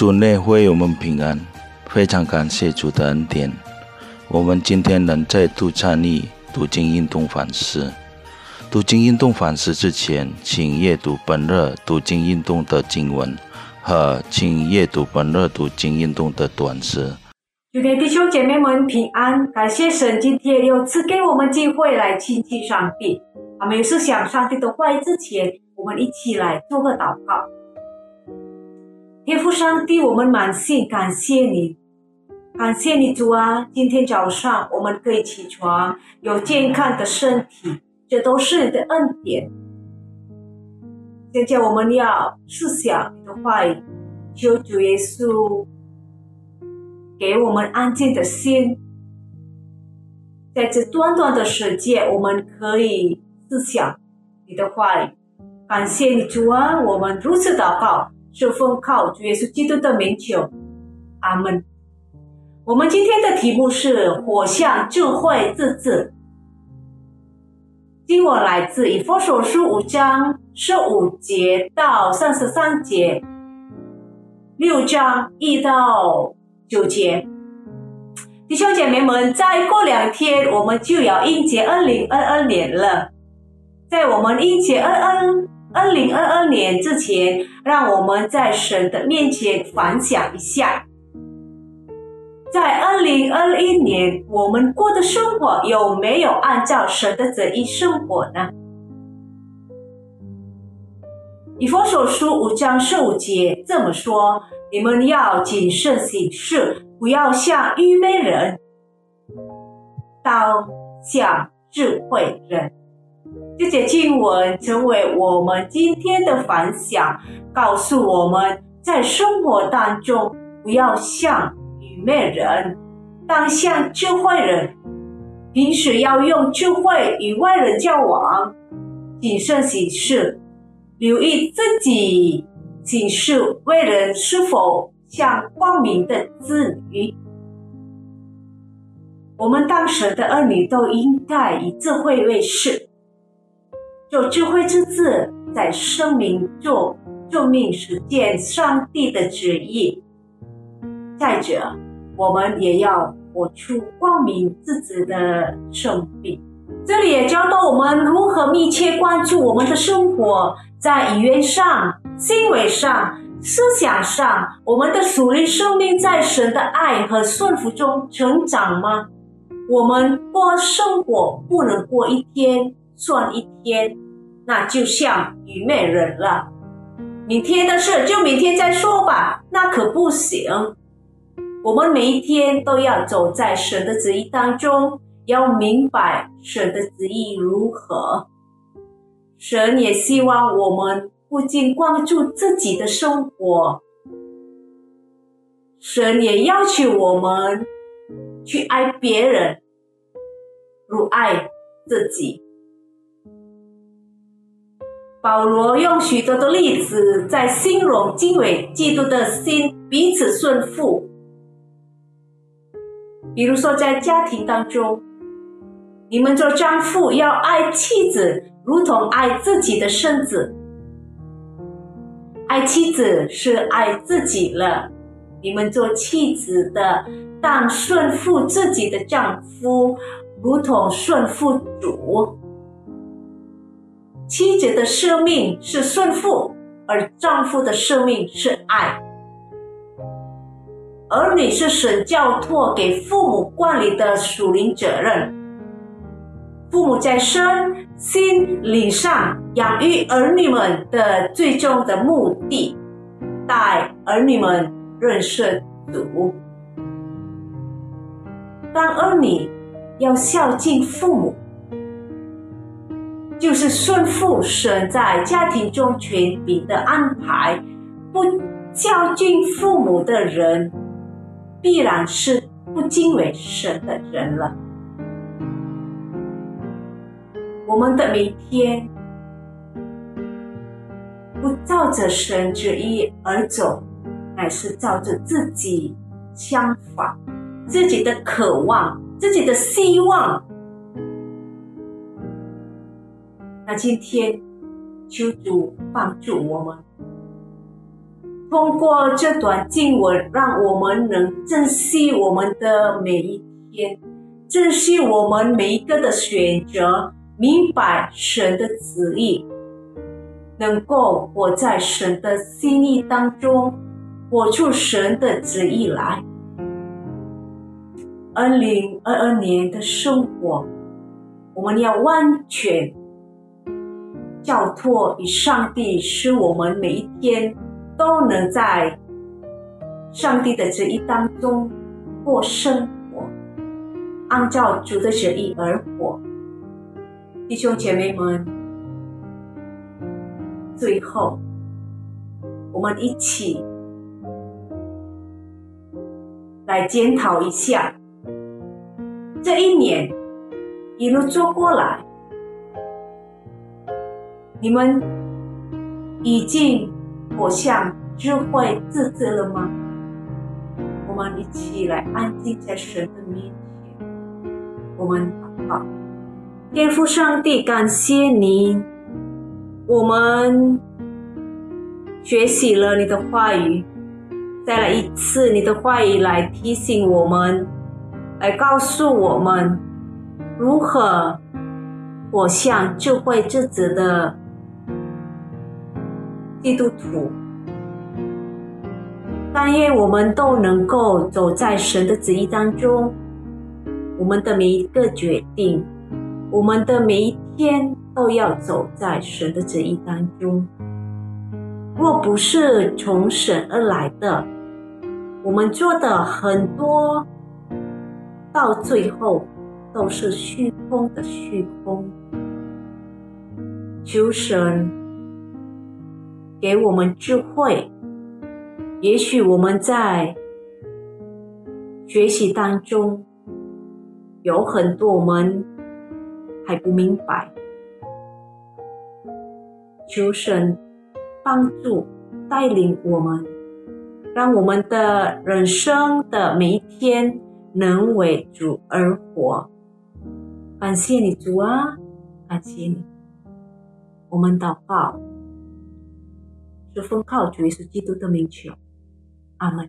主内会我们平安，非常感谢主的恩典。我们今天能再度参与读经运动反思。读经运动反思之前，请阅读本日读经运动的经文和请阅读本日读经运动的短诗。主的弟兄姐妹们平安，感谢神今天又赐给我们机会来亲近上帝。还没有思想上帝的话语之前，我们一起来做个祷告。天父上帝，我们满心感谢你，感谢你主啊！今天早上我们可以起床，有健康的身体。这都是你的恩典。现在我们要思想你的话语，求主耶稣给我们安静的心，在这短短的时间，我们可以思想你的话语。感谢你主啊！我们如此祷告，是奉靠主耶稣基督的名求，阿门。我们今天的题目是“火象智慧自治”。经文来自以佛所书五章十五节到三十三节，六章一到九节。弟兄姐妹们，再过两天我们就要迎接二零二二年了。在我们迎接二二二零二二年之前，让我们在神的面前反想一下。在二零二一年，我们过的生活有没有按照神的旨意生活呢？以佛所书五章十五节这么说：“你们要谨慎行事，不要像愚昧人，当像智慧人。”这些经文成为我们今天的反响，告诉我们在生活当中不要像。愚昧人当像智慧人，平时要用智慧与外人交往，谨慎行事，留意自己行事为人是否像光明的子女。我们当时的儿女都应该以智慧为事，做智慧之子，在生命中救命实践上帝的旨意。再者，我们也要活出光明自己的生命。这里也教导我们如何密切关注我们的生活，在语言上、行为上、思想上，我们的属灵生命在神的爱和顺服中成长吗？我们过生活不能过一天算一天，那就像愚昧人了。明天的事就明天再说吧，那可不行。我们每一天都要走在神的旨意当中，要明白神的旨意如何。神也希望我们不仅关注自己的生活，神也要求我们去爱别人，如爱自己。保罗用许多的例子在形容敬畏基督的心彼此顺服。比如说，在家庭当中，你们做丈夫要爱妻子，如同爱自己的身子；爱妻子是爱自己了。你们做妻子的，当顺服自己的丈夫，如同顺服主。妻子的生命是顺服，而丈夫的生命是爱。儿女是神交托给父母管理的属灵责任，父母在身心灵上养育儿女们的最终的目的，带儿女们认识主。当儿女要孝敬父母，就是顺服神在家庭中权柄的安排。不孝敬父母的人。必然是不敬畏神的人了。我们的每天不照着神旨意而走，乃是照着自己想法、自己的渴望、自己的希望。那今天求主帮助我们，通过这段经文，让我们能珍惜我们的每一天，珍惜我们每一个的选择，明白神的旨意，能够活在神的心意当中，活出神的旨意来。二零二二年的生活，我们要完全交托与上帝，使我们每一天。都能在上帝的旨意当中过生活，按照主的旨意而活。弟兄姐妹们，最后我们一起来检讨一下这一年一路走过来，你们已经。活向智慧自知了吗？我们一起来安静在神的面前。我们祷告，天父上帝，感谢你，我们学习了你的话语，再来一次你的话语来提醒我们，来告诉我们如何我向智慧自知的。基督徒，但愿我们都能够走在神的旨意当中。我们的每一个决定，我们的每一天，都要走在神的旨意当中。若不是从神而来的，我们做的很多，到最后都是虚空的虚空。求神。给我们智慧，也许我们在学习当中有很多我们还不明白，求神帮助带领我们，让我们的人生的每一天能为主而活。感谢你，主啊，感谢你，我们祷告。是奉靠主耶稣基督的名求，阿门。